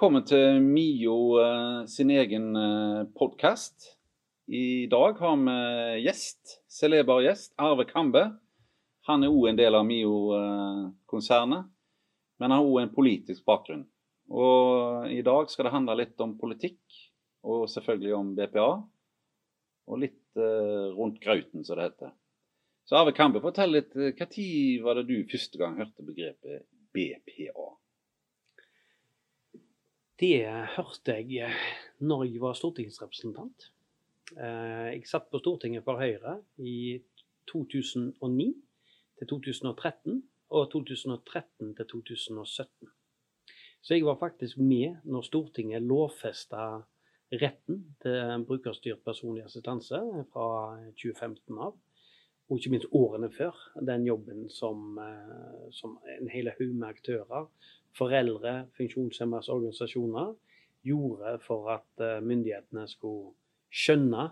Velkommen til Mio eh, sin egen uh, podkast. I dag har vi gjest, celeber gjest, Arve Kambe. Han er òg en del av Mio-konsernet, men har òg en politisk bakgrunn. Og I dag skal det handle litt om politikk, og selvfølgelig om BPA. Og litt rundt grauten, som det heter. Så Arve Kambe, fortell litt. Når var det du første gang hørte begrepet BPA? Det hørte jeg eh, når jeg var stortingsrepresentant. Eh, jeg satt på Stortinget for Høyre i 2009 til 2013 og 2013 til 2017. Så jeg var faktisk med når Stortinget lovfesta retten til brukerstyrt personlig assistanse fra 2015 av. Og ikke minst årene før. Den jobben som, eh, som en hel haug med aktører foreldre, funksjonshemmedes organisasjoner, gjorde for at eh, myndighetene skulle skjønne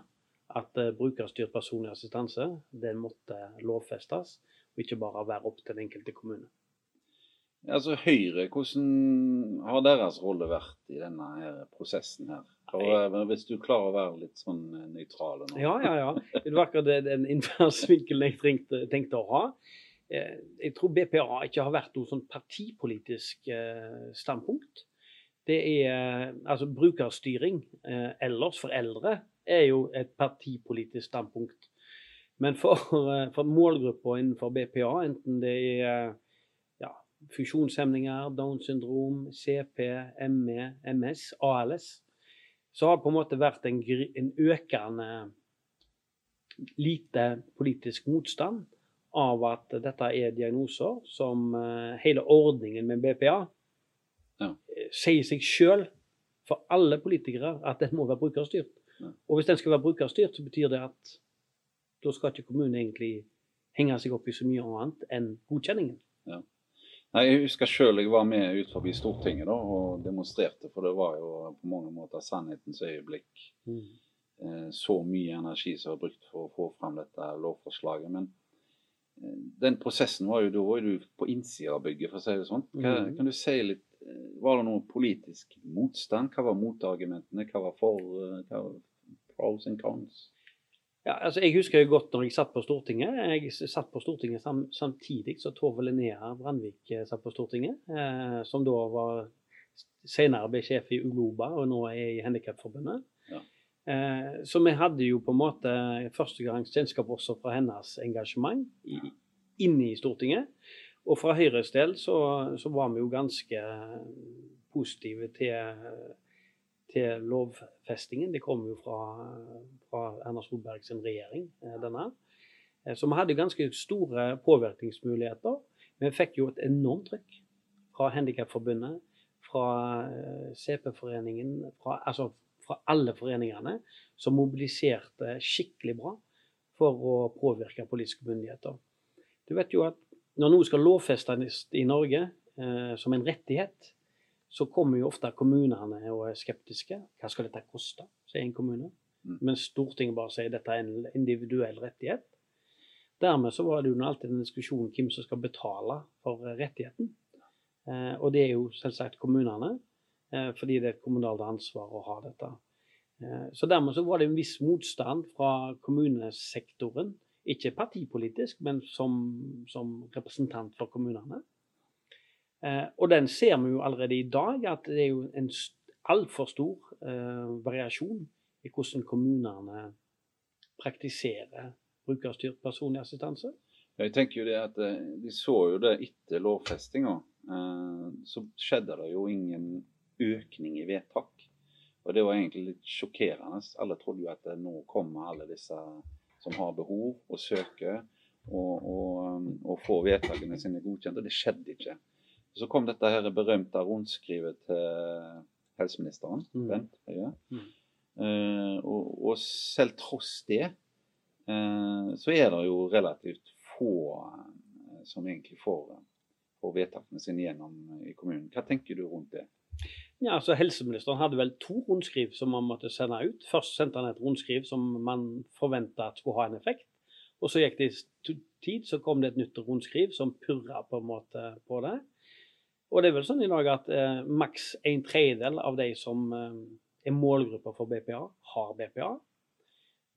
at eh, brukerstyrt personlig assistanse den måtte lovfestes, og ikke bare være opp til den enkelte kommune. Altså Høyre, hvordan har deres rolle vært i denne her prosessen her? For, hvis du klarer å være litt sånn eh, nøytral nå. Ja, ja, ja. Det var akkurat den innfallsvinkelen jeg tenkte, tenkte å ha. Eh, jeg tror BPA ikke har vært noe sånn partipolitisk eh, standpunkt. Det er altså brukerstyring ellers for eldre er jo et partipolitisk standpunkt. Men for, for målgrupper innenfor BPA, enten det er funksjonshemninger, Downs syndrom, CP, ME, MS, ALS, så har det på en måte vært en, en økende lite politisk motstand av at dette er diagnoser som uh, hele ordningen med BPA ja. Eh, sier seg sjøl for alle politikere at den må være brukerstyrt. Ja. Og hvis den skal være brukerstyrt, så betyr det at da skal ikke kommunen egentlig henge seg opp i så mye annet enn godkjenningen. Ja. Nei, Jeg husker sjøl jeg var med ut forbi Stortinget da, og demonstrerte, for det var jo på mange måter sannhetens øyeblikk. Mm. Eh, så mye energi som var brukt for å få fram dette lovforslaget. Men den prosessen var jo da var du på innsida av bygget, for å si det sånn. Hva, mm. Kan du si litt eh, Var det noe politisk motstand? Hva var motargumentene? Hva var for eh, hva var pros and cons? Ja, altså Jeg husker jo godt når jeg satt på Stortinget. Jeg satt på Stortinget sam, samtidig som Tove Linnea Brandvik eh, satt på Stortinget. Eh, som da var senere ble sjef i Uloba og nå er i Handikapforbundet. Ja. Eh, så vi hadde jo på en måte første gangs kjennskap også fra hennes engasjement i, inne i Stortinget. Og fra Høyres del så, så, var vi jo ganske positive til, til lovfestingen. Det kom jo fra, fra Erna Solberg sin regjering, eh, denne. Eh, så vi hadde ganske store påvirkningsmuligheter. Vi fikk jo et enormt trykk fra Handikapforbundet, fra CP-foreningen, altså fra alle foreningene som mobiliserte skikkelig bra for å påvirke politiske myndigheter. Du vet jo at når noe skal lovfestes i Norge eh, som en rettighet, så kommer jo ofte kommunene og er skeptiske. Hva skal dette koste, sier en kommune. Men Stortinget bare sier dette er en individuell rettighet. Dermed så var det jo alltid en diskusjon om hvem som skal betale for rettigheten. Eh, og det er jo selvsagt kommunene. Eh, fordi det er et kommunalt ansvar å ha dette. Eh, så dermed så var det en viss motstand fra kommunesektoren. Ikke partipolitisk, men som, som representant for kommunene. Eh, og den ser vi jo allerede i dag, at det er jo en altfor stor variasjon i hvordan kommunene praktiserer brukerstyrt personlig assistanse. Jeg tenker jo det at De så jo det etter lovfestinga. Så skjedde det jo ingen økning i vedtak. Og det var egentlig litt sjokkerende. Alle trodde jo at nå kommer alle disse som har behov, og søker og, og, og får vedtakene sine godkjent. Og det skjedde ikke. Så kom dette her berømte rundskrivet til helseministeren, mm. Bent Høie. Mm. Uh, og, og, selv tross det, uh, så er det jo relativt få uh, som egentlig får, får vedtakene sine gjennom i kommunen. Hva tenker du rundt det? Ja, altså Helseministeren hadde vel to rundskriv som man måtte sende ut. Først sendte han et rundskriv som man forventa skulle ha en effekt. Og så gikk det tid, så kom det et nytt rundskriv som purra på en måte på det. Og det er vel sånn i dag at eh, maks en tredjedel av de som eh, er målgrupper for BPA, har BPA.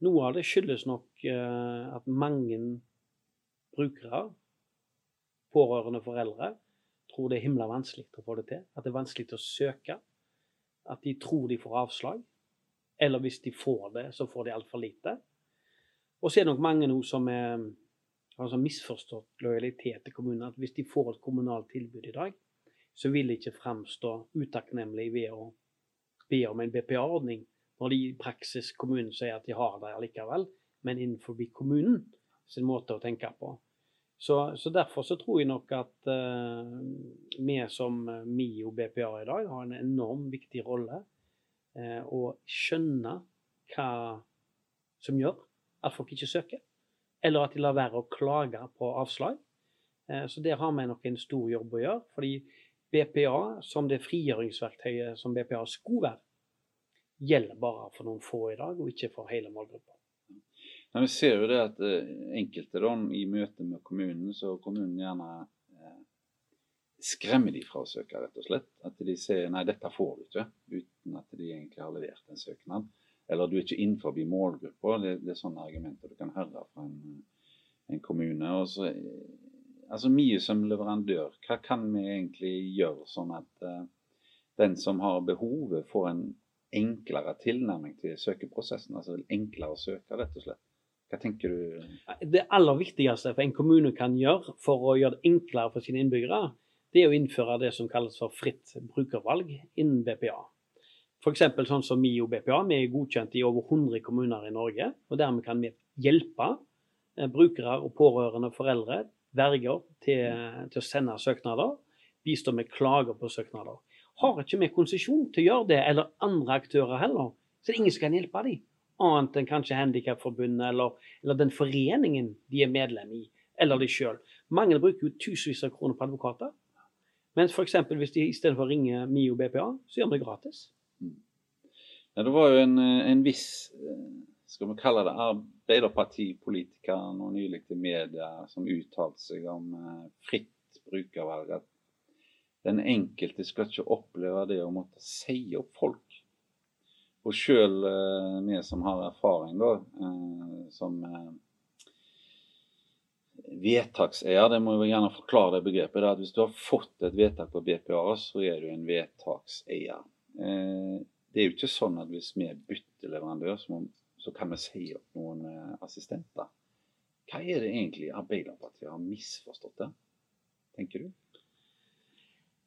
Noe av det skyldes nok eh, at mange brukere, pårørende foreldre, tror det er himla vanskelig å få det til. At det er vanskelig å søke. At de tror de får avslag. Eller hvis de får det, så får de altfor lite. Og så er det nok mange nå som er, sånn misforstått lojalitet til kommunen. At hvis de får et kommunalt tilbud i dag, så vil ikke framstå utakknemlig ved å be om en BPA-ordning, når de i praksis kommunen sier at de har det allikevel, men innenfor kommunen sin måte å tenke på. Så, så derfor så tror jeg nok at uh, vi som MIO BPA i dag har en enormt viktig rolle uh, å skjønne hva som gjør at folk ikke søker, eller at de lar være å klage på avslag. Så der har vi nok en stor jobb å gjøre. fordi BPA, som det frigjøringsverktøyet som BPA skulle være, gjelder bare for noen få i dag, og ikke for hele målgruppa. Ja, vi ser jo det at eh, enkelte da, i møte med kommunen, så kommunen gjerne eh, skremmer de fra å søke, rett og slett. At de sier nei, dette får du ikke, uten at de egentlig har levert en søknad. Eller du er ikke innenfor målgruppa. Det, det, er sånne argumenter du kan høre fra en, en kommune. Og så altså mye som leverandør, hva kan vi egentlig gjøre sånn at uh, den som har behovet, får en enklere tilnærming til søkeprosessen? Altså enklere å søke, rett og slett. Hva tenker du? Det aller viktigste for en kommune kan gjøre for å gjøre det enklere for sine innbyggere, det er å innføre det som kalles for fritt brukervalg innen BPA. F.eks. sånn som MIO BPA. Vi er godkjent i over 100 kommuner i Norge. og Dermed kan vi hjelpe eh, brukere og pårørende foreldre verger til, til, å sende søknader, bistå med klager på søknader. Har ikke vi konsesjon til å gjøre det, eller andre aktører heller, så det er ingen som kan hjelpe dem. Annet enn kanskje Handikapforbundet eller, eller, den foreningen de er medlem i, eller de sjøl. Mange bruker jo tusenvis av kroner på advokater. Mens f.eks. hvis de istedenfor å ringe MIO BPA, så gjør de det gratis. Ja, det var jo en, en viss eh, skal vi kalle det arbeiderpartipolitikere nå nylig til media som uttalte seg om eh, fritt brukervalg. At den enkelte skal ikke oppleve det å måtte si opp folk. Og sjøl eh, vi som har erfaring da, eh, som vedtakseier, det må vi gjerne forklare det begrepet. at Hvis du har fått et vedtak på BPA, så er du en vedtakseier. Det er jo ikke sånn at hvis vi bytter leverandør, så må så kan vi si opp noen eh, assistenter. Hva er det egentlig Arbeiderpartiet har misforstått der, tenker du?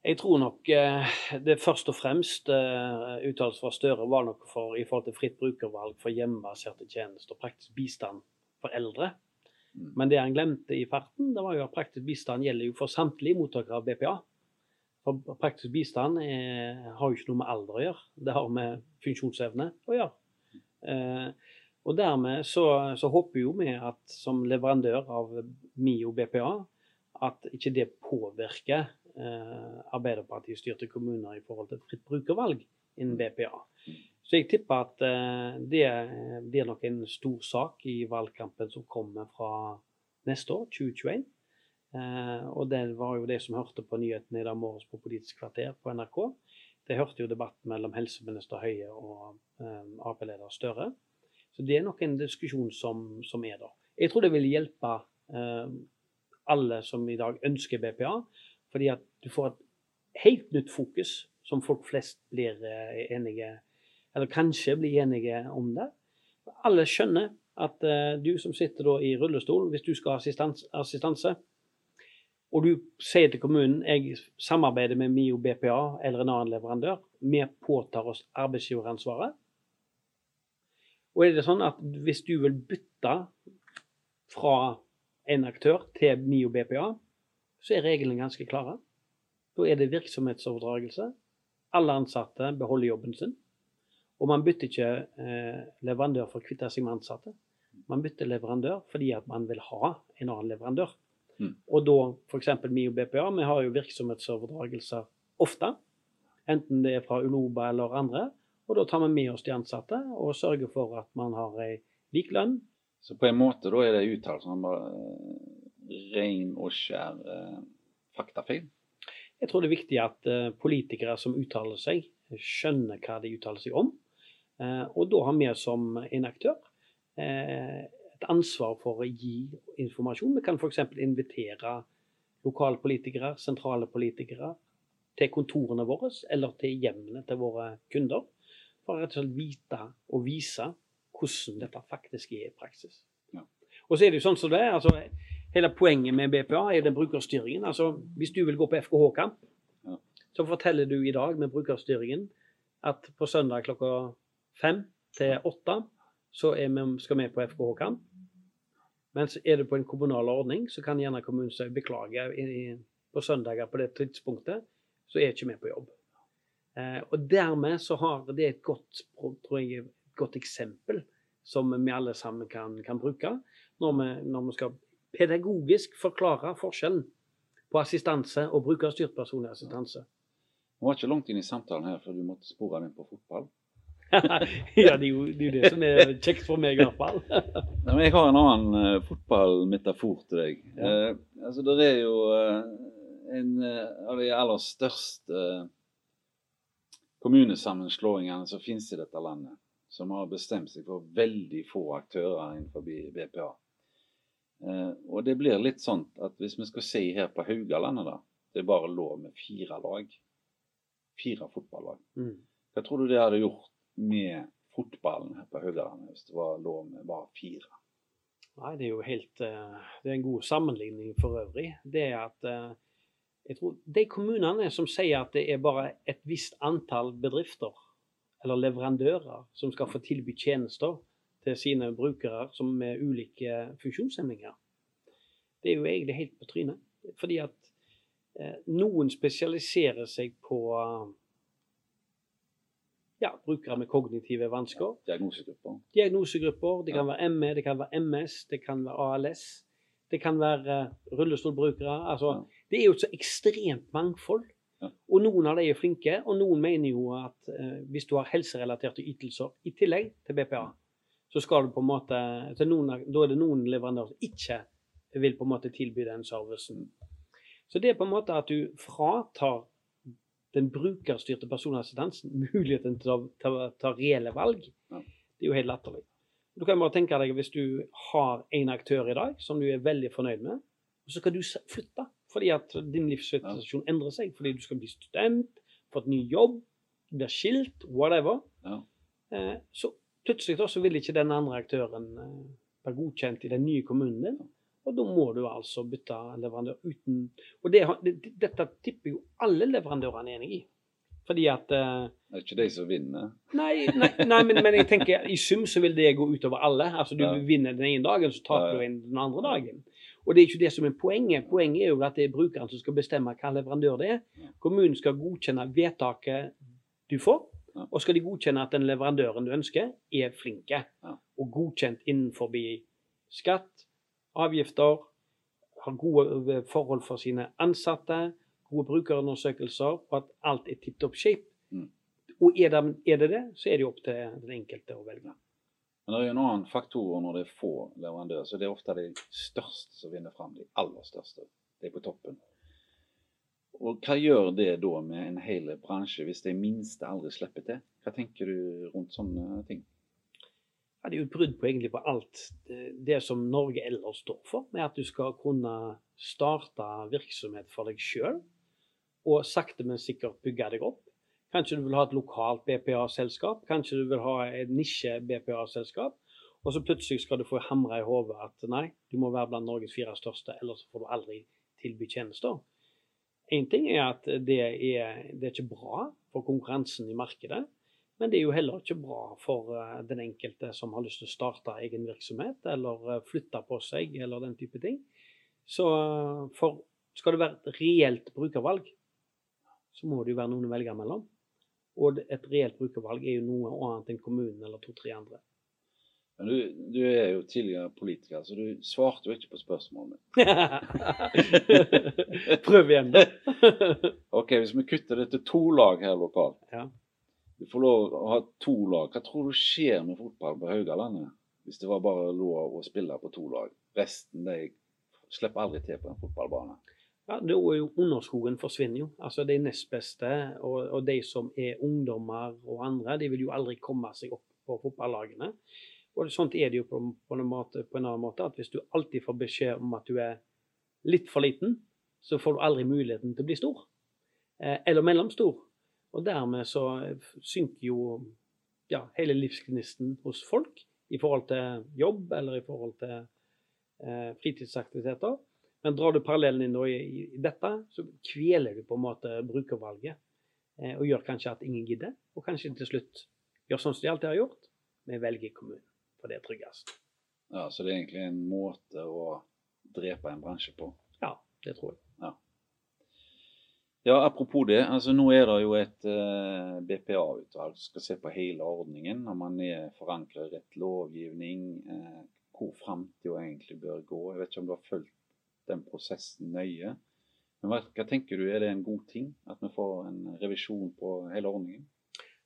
Jeg tror nok eh, det først og fremst uh, uttalelsen fra Støre var nok for, i forhold til fritt brukervalg for hjemmebaserte tjenester og praktisk bistand for eldre. Mm. Men det han glemte i farten, det var jo at praktisk bistand gjelder jo for samtlige mottakere av BPA. For praktisk bistand er, har jo ikke noe med alder å gjøre, det har med funksjonsevne å gjøre. Eh, og dermed så, så, håper jo vi at som leverandør av MIO BPA at ikke det påvirker eh, Arbeiderparti-styrte kommuner i forhold til fritt brukervalg innen BPA. Så jeg tipper at eh, det blir nok en stor sak i valgkampen som kommer fra neste år, 2021. Eh, og det var jo det som hørte på nyhetene i dag morges på Politisk kvarter på NRK. Det hørte jo debatten mellom helseminister Høie og eh, Ap-leder Støre. Så det er nok en diskusjon som, som er der. Jeg tror det vil hjelpe eh, alle som i dag ønsker BPA, fordi at du får et helt nytt fokus som folk flest blir eh, enige Eller kanskje blir enige om det. Alle skjønner at eh, du som sitter i rullestol, hvis du skal ha assistanse, assistanse og du sier til kommunen jeg samarbeider med MIO BPA eller en annen leverandør, vi påtar oss arbeidsgiveransvaret. Og er det sånn at hvis du vil bytte fra en aktør til MIO BPA, så er reglene ganske klare. Da er det virksomhetsoverdragelse. Alle ansatte beholder jobben sin. Og man bytter ikke eh, leverandør for å kvitte seg med ansatte. Man bytter leverandør fordi at man vil ha en annen leverandør. Mm. Og da f.eks. MIO BPA, vi har jo virksomhetsoverdragelser ofte. Enten det er fra Uloba eller andre. Og da tar vi med oss de ansatte og sørger for at man har ei lik lønn. Så på en måte da er det uttalelsen som bare ren og skjær eh, faktafeil? Jeg tror det er viktig at eh, politikere som uttaler seg, skjønner hva de uttaler seg om. Eh, og da har vi som en aktør eh, et ansvar for å gi informasjon. Vi kan f.eks. invitere lokalpolitikere, sentrale politikere, til kontorene våre eller til hjemmene til våre kunder. For å rett og slett vite og vise hvordan dette faktisk er i praksis. Ja. Og så er det jo sånn som det er. altså Hele poenget med BPA er den brukerstyringen. altså Hvis du vil gå på FKH-kamp, Ja. så forteller du i dag med brukerstyringen at på søndag klokka fem til åtte så vi, skal vi på FKH-kamp. Mens er du på en kommunal ordning, så kan gjerne kommunen si beklage i, i, på søndager på det tidspunktet, så er ikke vi på jobb. Eh, og dermed så har det et godt, tror jeg, et godt eksempel som vi alle sammen kan, kan bruke når vi, når vi skal pedagogisk forklare forskjellen på assistanse og brukerstyrt personlig assistanse. Vi var ikke langt inn i samtalen her før du måtte spore den på fotball. ja, det er, jo, det er jo det som er kjekt for meg, i hvert fall. Jeg har en annen uh, fotballmetafor til deg. Ja. Uh, altså, Det er jo uh, en av de aller største kommunesammenslåingene som finnes i dette landet, som har bestemt seg for veldig få aktører innenfor BPA. Eh, og det blir litt sånn at hvis vi skal si her på Haugalandet, da, det er bare lov med fire lag. Fire fotballag. Mm. Hva tror du det hadde gjort med fotballen her på Haugalandet hvis det var lov med bare fire? Nei, det er jo helt eh, Det er en god sammenligning for øvrig. Det er at eh, jeg tror de kommunene som sier at det er bare et visst antall bedrifter eller leverandører som skal få tilby tjenester til sine brukere som med ulike funksjonshemninger, det er jo egentlig helt på trynet. Fordi at eh, noen spesialiserer seg på ja, brukere med kognitive vansker. Diagnosegrupper. diagnosegrupper. Det kan Ja. være ME, det kan være MS, det kan være ALS. Det kan være eh, rullestolbrukere. Altså, Ja. Det er jo et så ekstremt mangfold. Ja. Og noen av de er flinke, og noen mener jo at eh, hvis du har helserelaterte ytelser i tillegg til BPA, så skal du på en måte noen, Da er det noen leverandører som ikke vil på en måte tilby den servicen. Så det er på en måte at du fratar den brukerstyrte personassistansen muligheten til å ta, ta reelle valg. Ja. Det er jo helt latterlig. Du kan bare tenke deg hvis du har en aktør i dag som du er veldig fornøyd med, og så skal du flytte fordi at din livssituasjon endrer seg. Fordi du skal bli student, fått ny jobb, blir skilt, whatever. Ja. Eh, så plutselig da, så vil ikke den andre aktøren eh, være godkjent i den nye kommunen din. Og da må du altså bytte leverandør uten Og det, det, dette tipper jo alle leverandørene er enig i. Fordi at eh, Det er ikke de som vinner. Nei, nei, nei men, men jeg tenker i sum så vil det gå utover alle. Altså Du Ja. vinner den ene dagen, så taper Ja, ja. du en den andre dagen. Og det er ikke det som er poenget. Poenget er jo at det er brukeren som skal bestemme hva leverandør det er. Kommunen skal godkjenne vedtaket du får, og skal de godkjenne at den leverandøren du ønsker, er flinke. Og godkjent innenfor skatt, avgifter, har gode eh, forhold for sine ansatte, gode brukerundersøkelser, og at alt er tipp topp shape. Mm. Og er det, er det det, så er det jo opp til den enkelte å velge. Men det er jo en annen faktor når det er få leverandører, så det er ofte de største som vinner fram. De aller største. De er på toppen. Og hva gjør det da med en hel bransje hvis de minste aldri slipper til? Hva tenker du rundt sånne ting? Ja, det er jo et brudd på egentlig på alt det, som Norge ellers står for, med at du skal kunne starte virksomhet for deg sjøl, og sakte, men sikkert bygge deg opp. Kanskje du vil ha et lokalt BPA-selskap, kanskje du vil ha et nisje-BPA-selskap, og så plutselig skal du få hamra i hodet at nei, du må være blant Norges fire største, ellers får du aldri tilby tjenester. Én ting er at det er, det er ikke bra for konkurransen i markedet. Men det er jo heller ikke bra for eh, den enkelte som har lyst til å starte egen virksomhet, eller eh, flytte på seg, eller den type ting. Så eh, for skal det være et reelt brukervalg, så må det jo være noen å velge mellom. Og et reelt brukervalg er jo noe annet enn kommunen eller to-tre andre. Men du, du er jo tidligere politiker, så du svarte jo ikke på spørsmålet mitt. Prøv igjen, da. Ok, Hvis vi kutter det til to lag her lokalt Ja. Du får lov å ha to lag. Hva tror du skjer med fotball på Haugalandet hvis det var bare lov å spille på to lag? Resten de slipper aldri til på en fotballbane. Ja, det er Underskogen forsvinner jo. Altså De nest beste og, og de som er ungdommer og andre, de vil jo aldri komme seg opp på fotballagene. Og Sånt er det jo på, på, en måte, på, en annen måte, at hvis du alltid får beskjed om at du er litt for liten, så får du aldri muligheten til å bli stor. Eh, eller mellomstor. Og dermed så synker jo ja, hele livsgnisten hos folk i forhold til jobb eller i forhold til eh, fritidsaktiviteter. Men drar du parallellen inn i, dette, så kveler du på en måte brukervalget. Eh, og gjør kanskje at ingen gidder, og kanskje til slutt gjør sånn som de alltid har gjort. Vi velger kommunen, for det er tryggest. Ja, Så det er egentlig en måte å drepe en bransje på? Ja, det tror jeg. Ja. Ja, Apropos det. altså Nå er det jo et uh, BPA-utvalg som skal se på hele ordningen. Når man er forankret rett lovgivning, uh, hvor framtida egentlig bør gå. Jeg vet ikke om du har fulgt den prosessen nøye. Men hva, tenker du, er det en god ting at vi får en revisjon på hele ordningen?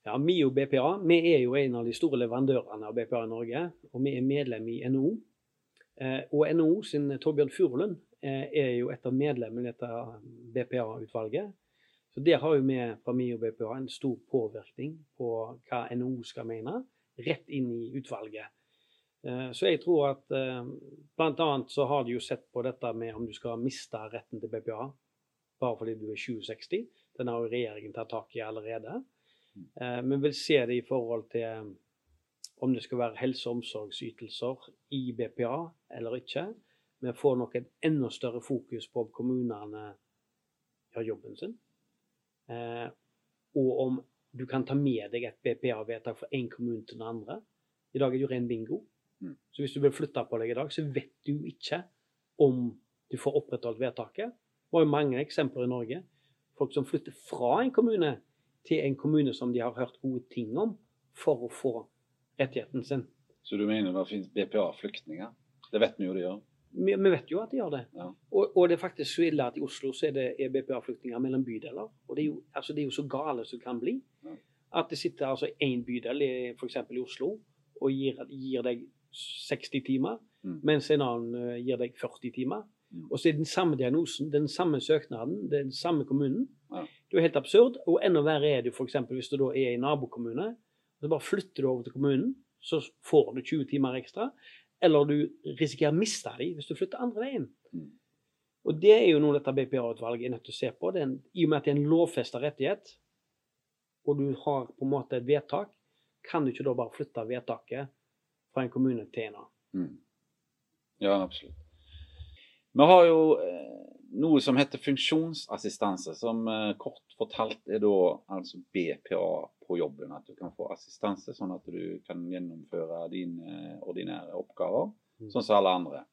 Ja, MIO BPA vi er jo en av de store leverandørene av BPA i Norge. Og vi er medlem i NHO. Eh, og NHO sin Torbjørn Furulund Eh, er jo et av medlemmene i dette BPA-utvalget. Så Der har jo vi fra MIO BPA en stor påvirkning på hva NHO skal mene, rett inn i utvalget. Eh, så jeg tror at blant bl.a. så har de jo sett på dette med om du skal miste retten til BPA bare fordi du er 2060. Den har jo regjeringen tatt tak i allerede. Vi vil se det i forhold til om det skal være helse- og omsorgsytelser i BPA eller ikke vi får nok et enda større fokus på om kommunene gjør jobben sin. Eh, og om du kan ta med deg et BPA-vedtak fra én kommune til den andre. I dag er det jo ren bingo. Mm. Så hvis du vil flytte på deg i dag, så vet du ikke om du får opprettholdt vedtaket. Det var jo mange eksempler i Norge. Folk som flytter fra en kommune til en kommune som de har hørt gode ting om, for å få rettigheten sin. Så du mener det finnes BPA-flyktninger? Det vet vi jo det gjør. Vi, vi, vet jo at de gjør det. Ja. Og, og, det er faktisk så ille at i Oslo så er det BPA-flyktninger mellom bydeler. Og det er, jo, altså det er jo så gale som det kan bli. Ja. At det sitter altså én bydel, f.eks. i Oslo, og gir, gir deg 60 timer, mm. mens en annen uh, gir deg 40 timer. Mm. Og så er den samme diagnosen, den samme søknaden, den samme kommunen. Ja. Det er jo helt absurd. Og enda verre er det f.eks. hvis du da er i nabokommune. Så bare flytter du over til kommunen, så får du 20 timer ekstra eller du risikerer å miste dem hvis du flytter andre veien. Mm. Og Det er jo noe dette BPA-utvalget er nødt til å se på. En, I og med at det er en lovfesta rettighet, og du har på en måte et vedtak, kan du ikke da bare flytte vedtaket fra en kommune en. Mm. Ja, absolutt. Vi har jo eh, noe som heter funksjonsassistanse, som eh, kort fortalt er da altså BPA på jobben. At du kan få assistanse, sånn at du kan gjennomføre dine ordinære oppgaver, mm. sånn som alle andre.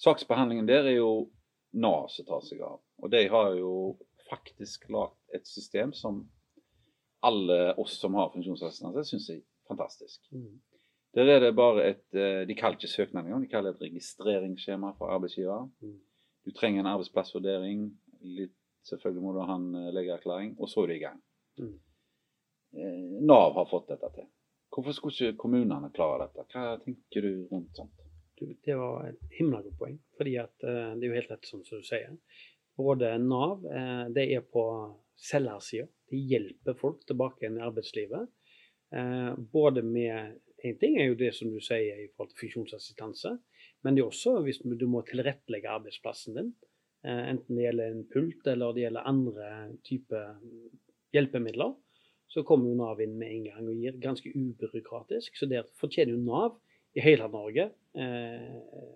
Saksbehandlingen der er jo Nav som tar seg av. Og de har jo faktisk lagd et system som alle oss som har funksjonsassistanse, syns er fantastisk. Mm. Der er det bare et eh, De kaller ikke søknad engang, de kaller det et registreringsskjema for arbeidsgiver. Mm. Du trenger en arbeidsplassvurdering. Litt, selvfølgelig må du ha en eh, legeerklæring, og så er du i gang. Mm. Eh, Nav har fått dette til. Hvorfor skulle ikke kommunene klare dette? Hva tenker du rundt sånt? Du, det var et himla godt poeng. fordi at, uh, det er jo helt rett sånn som du sier. Både Nav uh, det er på selgersida. De hjelper folk tilbake inn i arbeidslivet. Uh, både med En ting er jo det som du sier i forhold til funksjonsassistanse. Men det er også hvis du må tilrettelegge arbeidsplassen din. enten det gjelder en pult eller det gjelder andre typer hjelpemidler så kommer jo Nav inn med en gang og gir ganske ubyråkratisk. Så der fortjener jo Nav i hele Norge eh,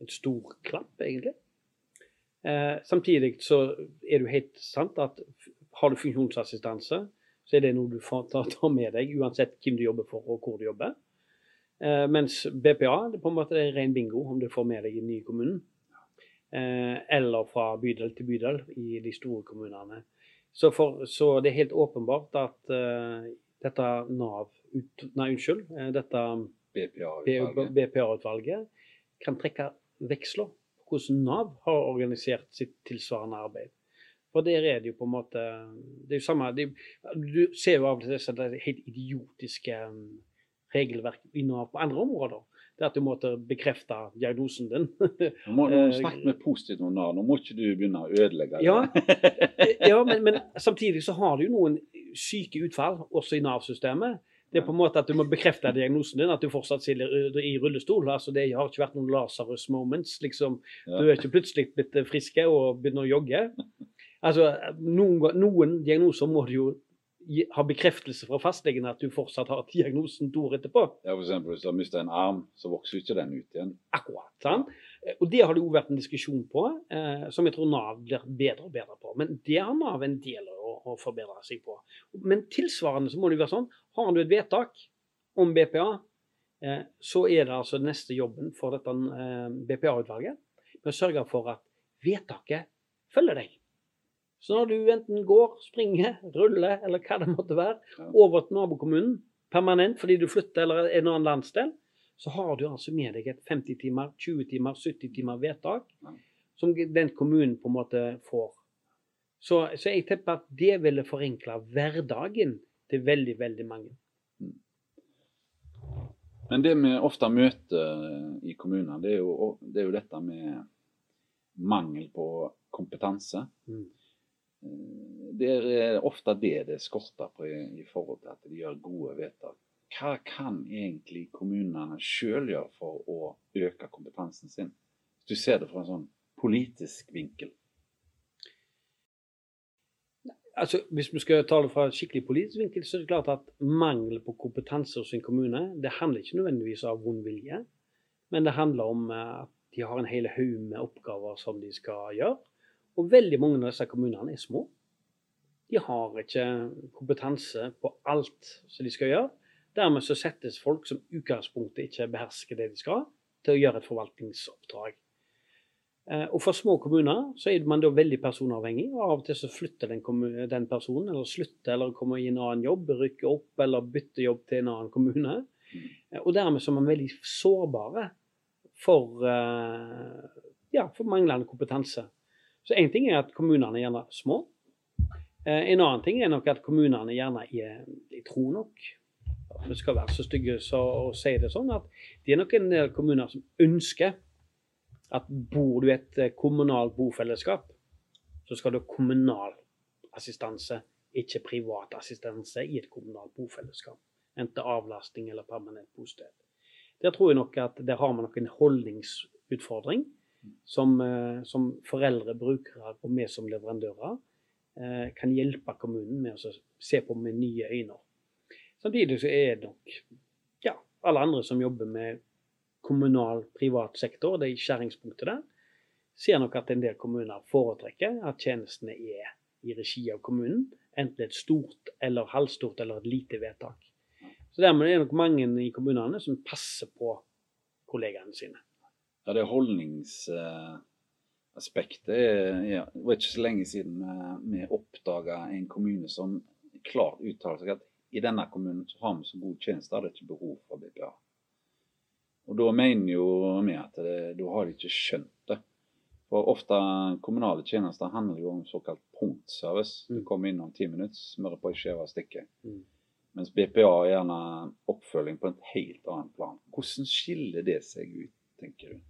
en stor klapp, egentlig. Eh, samtidig så er det jo helt sant at har du funksjonsassistanse, så er det noe du får ta, ta med deg uansett hvem du jobber for og hvor du jobber. Eh, mens BPA det på en måte er ren bingo om du får med deg i den nye kommunen. Eh, eller fra bydel til bydel i de store kommunene. Så, for, så, det er helt åpenbart at eh, dette Nav ut, Nei, unnskyld. Uh, dette BPA-utvalget BPA kan trekke veksler på hvordan Nav har organisert sitt tilsvarende arbeid. For der er det jo på en måte Det er jo samme det, Du ser jo av og til disse helt idiotiske um, regelverk innover på andre områder. Det er at du måtte bekrefte diagnosen din. Nå må nå Eh, snakke med positivt om Nav. Nå må ikke du begynne å ødelegge det. Ja, ja men, men samtidig så har du jo noen syke utfall også i Nav-systemet. Det er på en måte at du må bekrefte diagnosen din, at du fortsatt sitter i rullestol. altså Det har ikke vært noen Lasarus moments. liksom. Du er ikke plutselig blitt friske og begynner å jogge. Altså, Noen, noen diagnoser må du jo ha bekreftelse fra fastlegen at du fortsatt har diagnosen to år etterpå. Ja, eksempel, Hvis du har mistet en arm, så vokser ikke den ut igjen. Akkurat. sant? Og det har det jo vært en diskusjon på, eh, som jeg tror Nav blir bedre og bedre på. Men det har Nav en del å, å forbedre seg på. Men tilsvarende så må det jo være sånn, har du et vedtak om BPA, eh, så er det altså neste jobben for dette eh, BPA-utvalget å sørge for at vedtaket følger deg. Så når du enten går, springer, ruller eller hva det måtte være, over til nabokommunen permanent fordi du flytter eller en annen landsdel, så har du altså med deg et 50 timer, 20 timer, 70 timer vedtak som den kommunen på en måte får. Så, så jeg tipper at det ville forenkle hverdagen til veldig, veldig mange. Men det vi ofte møter i kommunene, det er jo, det er jo dette med mangel på kompetanse. Mm. Eh, Det er ofte det det skorter på i, forhold til at de gjør gode vedtak. Hva kan egentlig kommunene sjøl gjøre for å øke kompetansen sin? Du ser det fra en sånn politisk vinkel. Altså, Hvis vi skal ta det fra en skikkelig politisk vinkel, så er det klart at mangel på kompetanse hos en kommune det handler ikke nødvendigvis av vond vilje, men det handler om eh, at de har en hel haug med oppgaver som de skal gjøre. Og veldig mange av disse kommunene er små. De har ikke kompetanse på alt som de skal gjøre. Dermed så settes folk som utgangspunktet ikke behersker det de skal, til å gjøre et forvaltningsoppdrag. Eh, Og for små kommuner så er man da veldig personavhengig, og av og til så flytter den, den personen, eller slutter, eller kommer i en annen jobb, rykker opp, eller bytter jobb til en annen kommune. Eh, Og dermed så er man veldig sårbare for, eh, ja, for manglende kompetanse. Så én ting er at kommunene er gjerne små. Eh, En annen ting er nok at kommunene gjerne er, De tror nok, vi skal være så stygge så å si det sånn, at det er nok en del kommuner som ønsker at bor du i et eh, kommunalt bofellesskap, så skal du ha kommunal assistanse, ikke privat assistanse i et kommunalt bofellesskap. Enten avlastning eller permanent bosted. Der tror jeg nok at der har man nok en holdningsutfordring som, eh, som foreldre, brukere og vi som leverandører eh, kan hjelpe kommunen med å se på med nye øyne. Samtidig så er det nok ja, alle andre som jobber med kommunal, privat sektor, det er skjæringspunktet der, ser nok at en del kommuner foretrekker at tjenestene er i regi av kommunen, enten et stort eller halvstort eller et lite vedtak. Så dermed er det nok mange i kommunene som passer på kollegaene sine. Ja, det holdningsaspektet er ja, Det var ikke så lenge siden vi, vi oppdaga en kommune som klart uttaler seg at i denne kommunen så har vi så gode tjenester, det er ikke behov for BPA. Og da mener jo vi at det, da har de ikke skjønt det. For ofte kommunale tjenester handler jo om såkalt punktservice. Du Mm. kommer inn om ti minutter, smører på ei skive og stikker. Mm. Mens BPA er gjerne oppfølging på et helt annet plan. Hvordan skiller det seg ut, tenker du?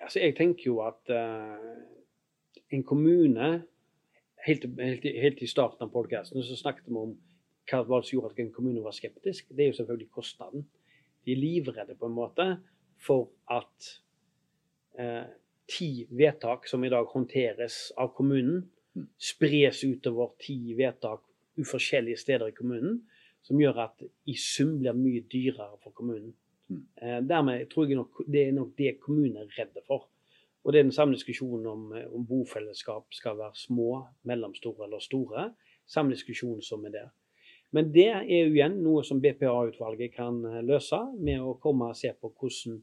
Altså jeg tenker jo at uh, en kommune Helt, helt, helt i starten av podkasten så snakket vi om hva var som gjorde at en kommune var skeptisk. Det er jo selvfølgelig kostnaden. De er livredde på en måte for at uh, ti vedtak som i dag håndteres av kommunen, Mm. spres utover ti vedtak uforskjellige steder i kommunen, som gjør at i sum blir mye dyrere for kommunen. Mm. Eh, dermed tror jeg nok, det er nok det kommunen er redde for. Og det er den samme diskusjonen om, eh, om bofellesskap skal være små, mellomstore eller store. Samme diskusjon som er der. Men det er jo igjen noe som BPA-utvalget kan eh, løse med å komme og se på hvordan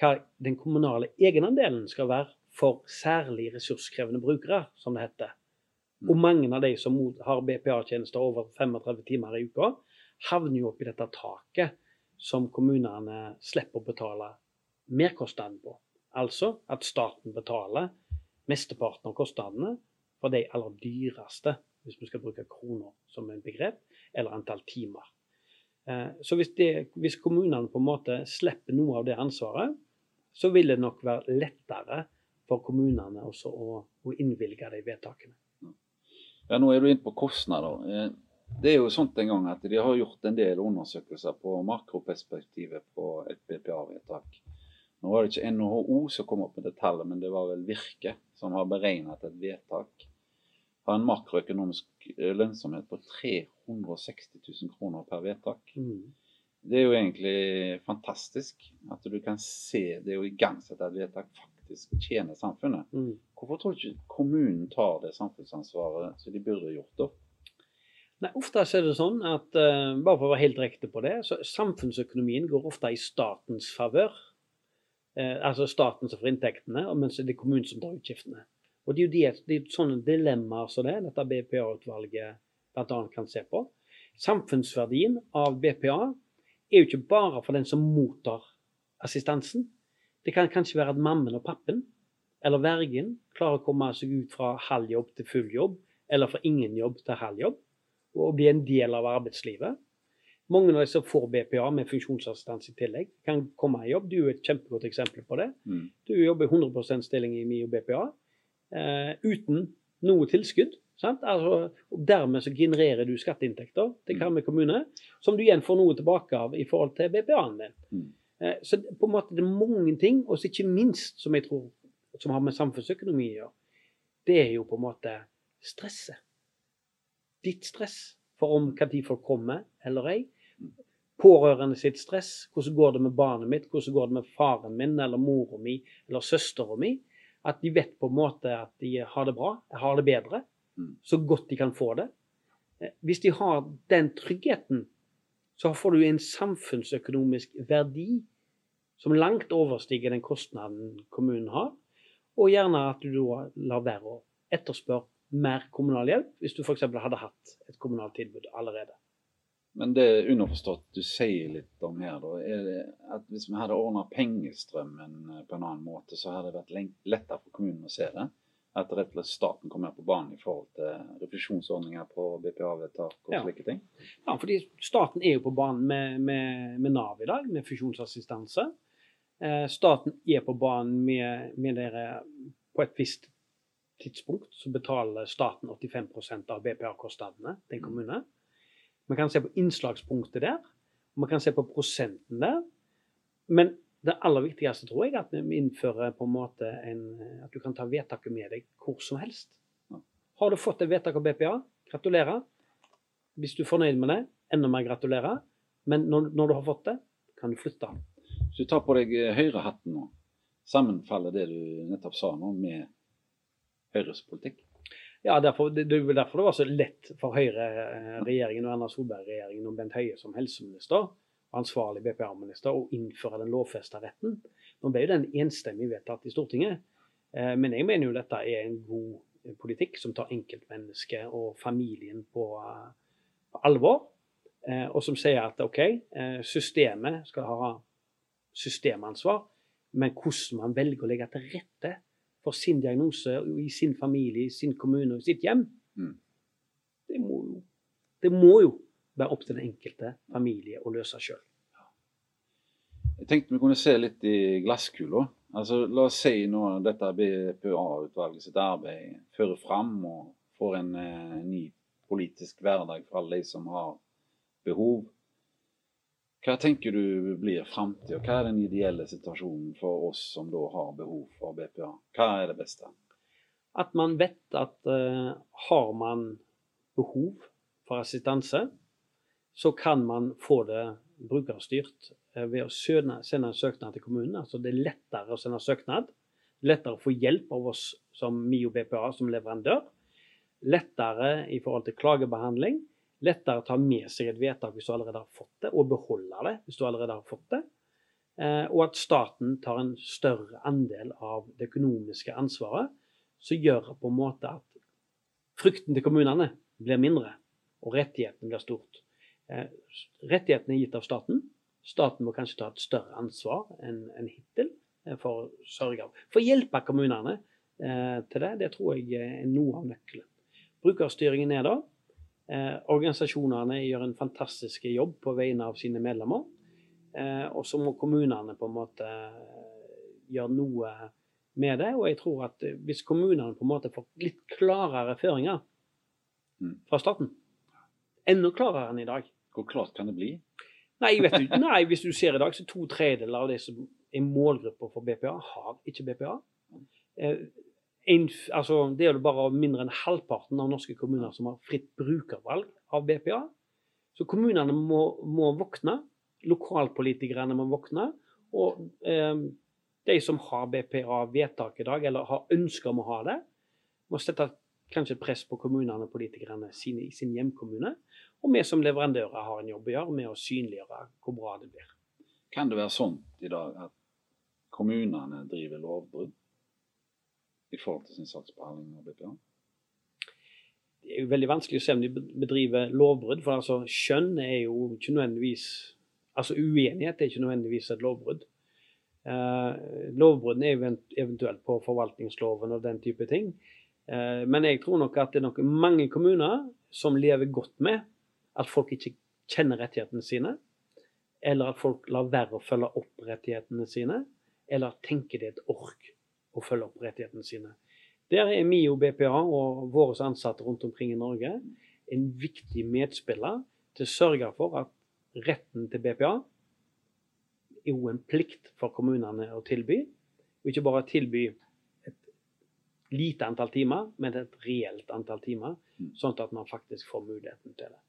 hva den kommunale egenandelen skal være for særlig ressurskrevende brukere, som det heter. Og mange av de som har BPA-tjenester over 35 timer i uka, havner jo oppi dette taket som kommunene slipper å betale merkostnaden på. Altså at staten betaler mesteparten av kostnadene for de aller dyreste hvis vi skal bruke kroner som en begrep, eller antall timer. Eh, så hvis, det, hvis kommunene på en måte slipper noe av det ansvaret, så vil det nok være lettere for kommunene også å, å innvilge de vedtakene. Ja, Nå er du inne på kostnader. Det er jo sånt en gang at De har gjort en del undersøkelser på makroperspektivet på et BPA-vedtak. Nå var det ikke NHO som kom opp med det tallet, men det var vel Virke som har beregnet et vedtak har en makroøkonomisk eh, lønnsomhet på 360 000 kroner per vedtak. Mm. Det er jo egentlig fantastisk at du kan se det å igangsette et vedtak faktisk tjener samfunnet. Mm. Hvorfor tror du ikke kommunen tar det samfunnsansvaret som de burde gjort da? Nei, Ofte er det sånn at, uh, bare for å være helt direkte på det, så samfunnsøkonomien går ofte i statens favør. Uh, altså staten som får inntektene, mens det er kommunen som tar utgiftene. Og Det er jo de, er sånne dilemmaer som det dette BPA-utvalget bl.a. kan se på. Samfunnsverdien av BPA er jo ikke bare for den som mottar assistansen. Det kan kanskje være at mammen og pappen eller vergen klarer å komme seg ut fra halv jobb til full jobb, eller fra ingen jobb til halv jobb, og bli en del av arbeidslivet. Mange av de som får BPA med funksjonsassistanse i tillegg, kan komme i jobb. Du er et kjempegodt eksempel på det. Mm. Du jobber i 100% stilling i MIO BPA eh, uten noe tilskudd. Sant? Altså, og dermed så genererer du skatteinntekter til Karmøy kommune, som du igjen får noe tilbake av i forhold til BPA-en din. Mm. Eh, så på en måte det er mange ting, og ikke minst, som jeg tror som har med samfunnsøkonomi å gjøre, det er jo på en måte stresset. Ditt stress for om når folk kommer eller ei. Pårørende sitt stress. Hvordan går det med barnet mitt? Hvordan går det med faren min eller mora mi eller søstera mi? At de vet på en måte at de har det bra, har det bedre, Mm. så godt de kan få det. Eh, Hvis de har den tryggheten, så får du en samfunnsøkonomisk verdi som langt overstiger den kostnaden kommunen har. Og gjerne at du da lar være å etterspørre mer kommunal hjelp, hvis du f.eks. hadde hatt et kommunalt tilbud allerede. Men det er underforstått du sier litt om her, da, er det at hvis vi hadde ordna pengestrømmen eh, på en annen måte, så hadde det vært lettere for kommunen å se det? At rett og slett staten kom mer på banen i forhold til refusjonsordninger på BPA-vedtak og Ja. slike ting? Ja, fordi staten er jo på banen med, med, med Nav i dag, med funksjonsassistanse. Eh, staten er på banen med, med dere På et visst tidspunkt så betaler staten 85% av BPA-kostnadene til en kommune. Man kan se på innslagspunktet der, man kan se på prosenten der. Men det aller viktigste tror jeg er at vi innfører på en måte en, at du kan ta vedtaket med deg hvor som helst. Har du fått et vedtak av BPA, gratulerer. Hvis du er fornøyd med det, enda mer gratulerer. Men når, når du har fått det, kan du flytte. Hvis du tar på deg eh, høyrehatten nå, sammenfaller det du nettopp sa nå med Høyres politikk? Ja, derfor, det, er jo derfor det var så lett for Høyre-regjeringen og Erna Solberg-regjeringen og Bent Høie som helseminister og ansvarlig BPA-minister å innføre den lovfesta retten. Nå ble jo den enstemmig vedtatt i Stortinget, eh, men jeg mener jo dette er en god politikk som tar enkeltmennesket og familien på, eh, på alvor, eh, og som sier at OK, eh, systemet skal ha systemansvar, men hvordan man velger å legge til rette for sin diagnose i sin familie, i sin kommune og i sitt hjem, Mm. det, må jo, det må jo være opp til den enkelte familie å løse sjøl. Jeg tenkte vi kunne se litt i glasskula. Altså, la oss si nå dette BPA-utvalget sitt arbeid fører fram og får en eh, ny politisk hverdag for alle de som har behov. Hva tenker du blir framtida? Hva er den ideelle situasjonen for oss som da har behov for BPA? Hva er det beste? At man vet at uh, har man behov for assistanse, så kan man få det brukerstyrt uh, ved å søne, sende en søknad til kommunen. Altså det er lettere å sende søknad. Lettere å få hjelp av oss som MIO BPA som leverandør. Lettere i forhold til klagebehandling. Lettere å ta med seg et vedtak hvis du allerede har fått det, og beholde det hvis du allerede har fått det. Eh, og at staten tar en større andel av det økonomiske ansvaret, som gjør på en måte at frykten til kommunene blir mindre, og rettigheten blir stort. Eh, rettighetene er gitt av staten. Staten må kanskje ta et større ansvar enn hittil eh, for å sørge for å hjelpe kommunene til det. Det tror jeg er noe av nøkkelen. Brukerstyringen er der. Eh, organisasjonene gjør en fantastisk jobb på vegne av sine medlemmer. Eh, og så må kommunene på en måte gjøre noe med det. Og jeg tror at hvis kommunene på en måte får litt klarere føringer Mm. fra staten, enda klarere enn i dag Hvor klart kan det bli? Nei, vet du, nei, hvis du ser i dag, så to tredjedeler av de som er målgrupper for BPA, har ikke BPA. Eh, en, altså, det er jo bare mindre enn halvparten av norske kommuner som har fritt brukervalg av BPA. Så kommunene må, må våkne. Lokalpolitikerne må våkne. Og eh, de som har BPA-vedtak i dag, eller har ønske om å ha det, må sette kanskje press på kommunene og politikerne sine i sin hjemkommune. Og vi som leverandører har en jobb å gjøre med å synliggjøre hvor bra det blir. Kan det være sånn i dag at kommunene driver lovbrudd i forhold til sin saksbehandling av BPA? Det er jo veldig vanskelig å se om de bedriver lovbrudd, for altså skjønn er jo ikke nødvendigvis Altså uenighet er ikke nødvendigvis et lovbrudd. Uh, lovbruddene er event eventuelt på forvaltningsloven og den type ting. Uh, men jeg tror nok at det er nok mange kommuner som lever godt med at folk ikke kjenner rettighetene sine, eller at folk lar være å følge opp rettighetene sine, eller tenker det er et ork å følge opp rettighetene sine. Der er MIO BPA og våre ansatte rundt omkring i Norge en viktig medspiller til å sørge for at retten til BPA er jo en plikt for kommunene å tilby. Og ikke bare tilby et lite antall timer, men et reelt antall timer, sånn at man faktisk får muligheten til det.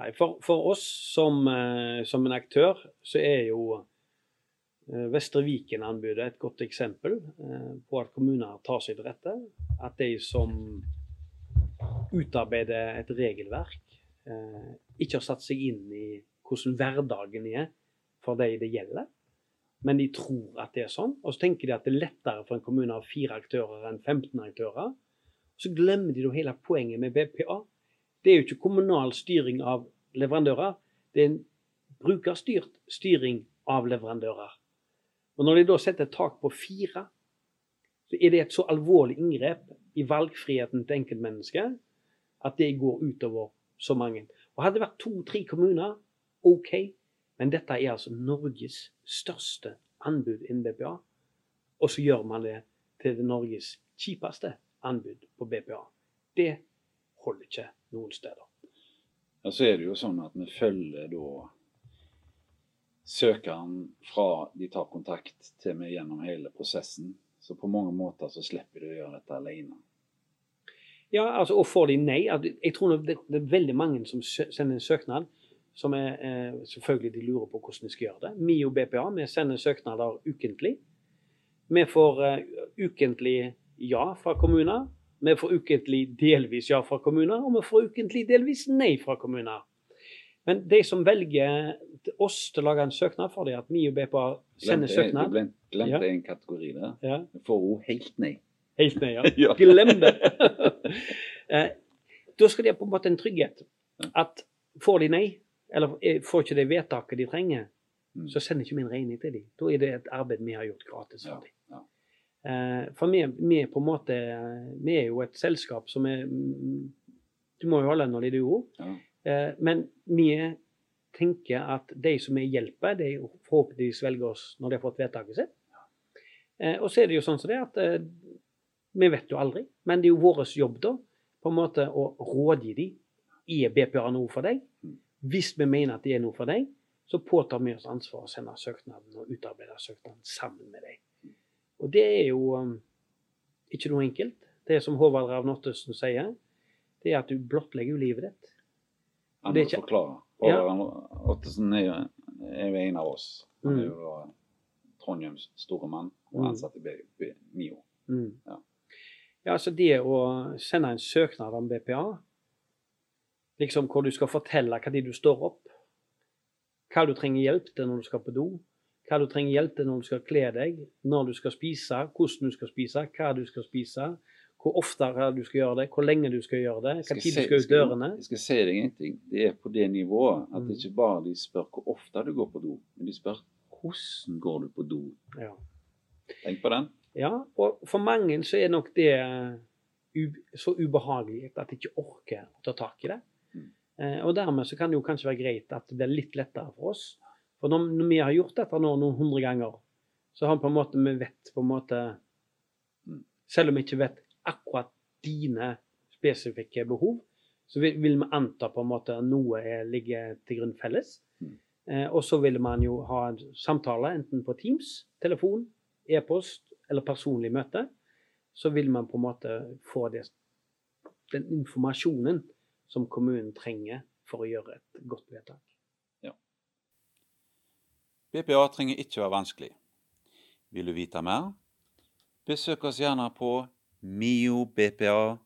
Nei, for, for oss som, eh, som en aktør, så er jo Vestre Viken-anbudet et godt eksempel eh, på at kommuner tar seg til rette. At de som utarbeider et regelverk, eh, ikke har satt seg inn i hvordan hverdagen er for de det gjelder. Men de tror at det er sånn. Og så tenker de at det er lettere for en kommune å ha fire aktører enn 15 aktører. Så glemmer de da hele poenget med BPA. Det er jo ikke kommunal styring av leverandører. Det er en brukerstyrt styring av leverandører. Og når de da setter et tak på fire, så er det et så alvorlig inngrep i valgfriheten til enkeltmennesket at det går utover så mange. Og Hadde det vært to-tre kommuner, OK. Men dette er altså Norges største anbud innen BPA. Og så gjør man det til det Norges kjipeste anbud på BPA. Det holder ikke noen steder. Ja, så er det jo sånn at vi følger da søkeren fra de tar kontakt til vi gjennom hele prosessen. Så på mange måter så slipper de å gjøre dette alene. Ja, altså, og får de nei altså, Jeg tror det, er veldig mange som sender en søknad som er eh, Selvfølgelig de lurer på hvordan de skal gjøre det. Vi og BPA vi sender søknader ukentlig. Vi får eh, ukentlig ja fra kommuner. Vi får ukentlig delvis ja fra kommuner, og vi får ukentlig delvis nei fra kommuner. Men de som velger oss til å lage en søknad for det, at vi og BPA sender Glemte, søknad du glemte, Ja. en kategori der. ja, får hun helt nei. Helt nei, ja. Glem det. Eh, da skal de ha på en måte en trygghet. At får de nei, eller eh, får ikke det vedtaket de trenger, Mm. så sender ikke vi en regning til dem. Da er det et arbeid vi har gjort gratis for dem. ja. Eh, for vi, vi er på en måte Vi er jo et selskap som er Du må jo ha lønn når de ord. Ja. Eh, men vi tenker at de som vi hjelper, de forhåpentligvis velger oss når de har fått vedtaket sitt. Eh, og så er det jo sånn som det at eh, vi vet jo aldri, men det er jo vår jobb da på en måte å rådgi dem. Er BPA noe for deg? Hvis vi mener at det er noe for deg, så påtar vi oss ansvar å sende søknaden og utarbeide søknaden sammen med deg. Og det er jo ikke noe enkelt. Det er som Håvard Ravn Ottesen sier, det er at du blottlegger jo livet ditt. Han Det må ikke- forklare. Ja. Ottesen er jo, er jo en av oss. Han er jo da Trondheims store mann og Mm. ansatt i B- B- MIO. Mm. Ja. Ja, altså det å sende en søknad om BPA, liksom hvor du skal fortelle hva tid du står opp, hva du trenger hjelp til når du skal på do, hva du trenger hjelp til når du skal kle deg, når du skal spise, hvordan du skal spise, hva du skal spise, hvor ofte du skal gjøre det, hvor lenge du skal gjøre det, hva tid du skal ut dørene. Jeg skal si deg en ting. Det er på det nivået at det ikke bare de spør hvor ofte du går på do, men de spør hvordan går du på do. Ja. Tenk på den. Ja, og for mange så er nok det så ubehagelig at de ikke orker å ta tak i det. Mm. Eh, og dermed så kan det jo kanskje være greit at det blir litt lettere for oss. For når, når vi har gjort dette nå noen hundre ganger, så har vi på en måte vi vet på en måte Mm. Selv om vi ikke vet akkurat dine spesifikke behov, så vil, vil vi anta på en måte at noe er, ligger til grunn felles. Mm. Eh, og så vil man jo ha en samtale enten på Teams, telefon, e-post eller personlig møte. Så vil man på en måte få det, den informasjonen som kommunen trenger for å gjøre et godt vedtak. BPA trenger ikke være vanskelig. Vil du vite mer? Besøk oss gjerne på miobpa.no.